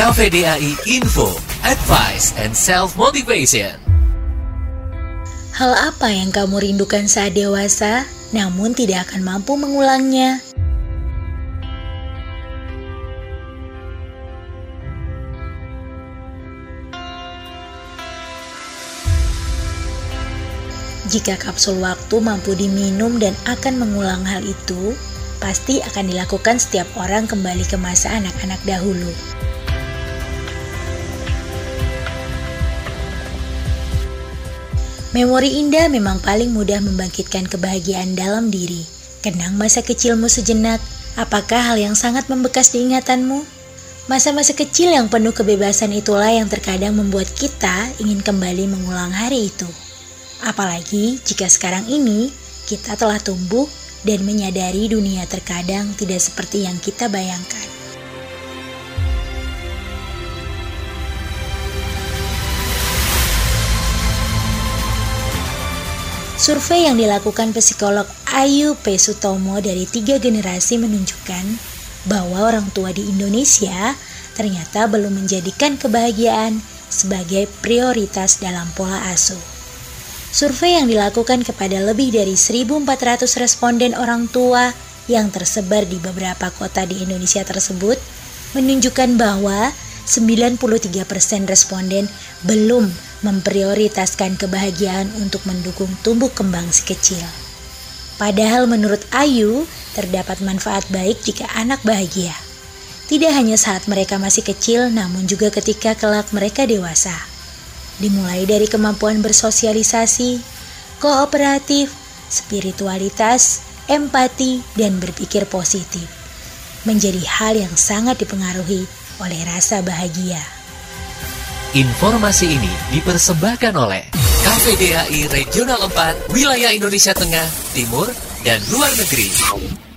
KVDAI Info, Advice and Self-Motivation. Hal apa yang kamu rindukan saat dewasa, namun tidak akan mampu mengulangnya? Jika kapsul waktu mampu diminum dan akan mengulang hal itu, pasti akan dilakukan setiap orang kembali ke masa anak-anak dahulu. Memori indah memang paling mudah membangkitkan kebahagiaan dalam diri. Kenang masa kecilmu sejenak, apakah hal yang sangat membekas di ingatanmu? Masa-masa kecil yang penuh kebebasan itulah yang terkadang membuat kita ingin kembali mengulang hari itu. Apalagi jika sekarang ini kita telah tumbuh dan menyadari dunia terkadang tidak seperti yang kita bayangkan. Survei yang dilakukan psikolog Ayu P. Sutomo dari tiga generasi menunjukkan bahwa orang tua di Indonesia ternyata belum menjadikan kebahagiaan sebagai prioritas dalam pola asuh. Survei yang dilakukan kepada lebih dari 1.400 responden orang tua yang tersebar di beberapa kota di Indonesia tersebut menunjukkan bahwa 93% responden belum memprioritaskan kebahagiaan untuk mendukung tumbuh kembang si kecil. Padahal menurut Ayu, terdapat manfaat baik jika anak bahagia. Tidak hanya saat mereka masih kecil, namun juga ketika kelak mereka dewasa dimulai dari kemampuan bersosialisasi, kooperatif, spiritualitas, empati, dan berpikir positif. Menjadi hal yang sangat dipengaruhi oleh rasa bahagia. Informasi ini dipersembahkan oleh KVDAI Regional 4, Wilayah Indonesia Tengah, Timur, dan Luar Negeri.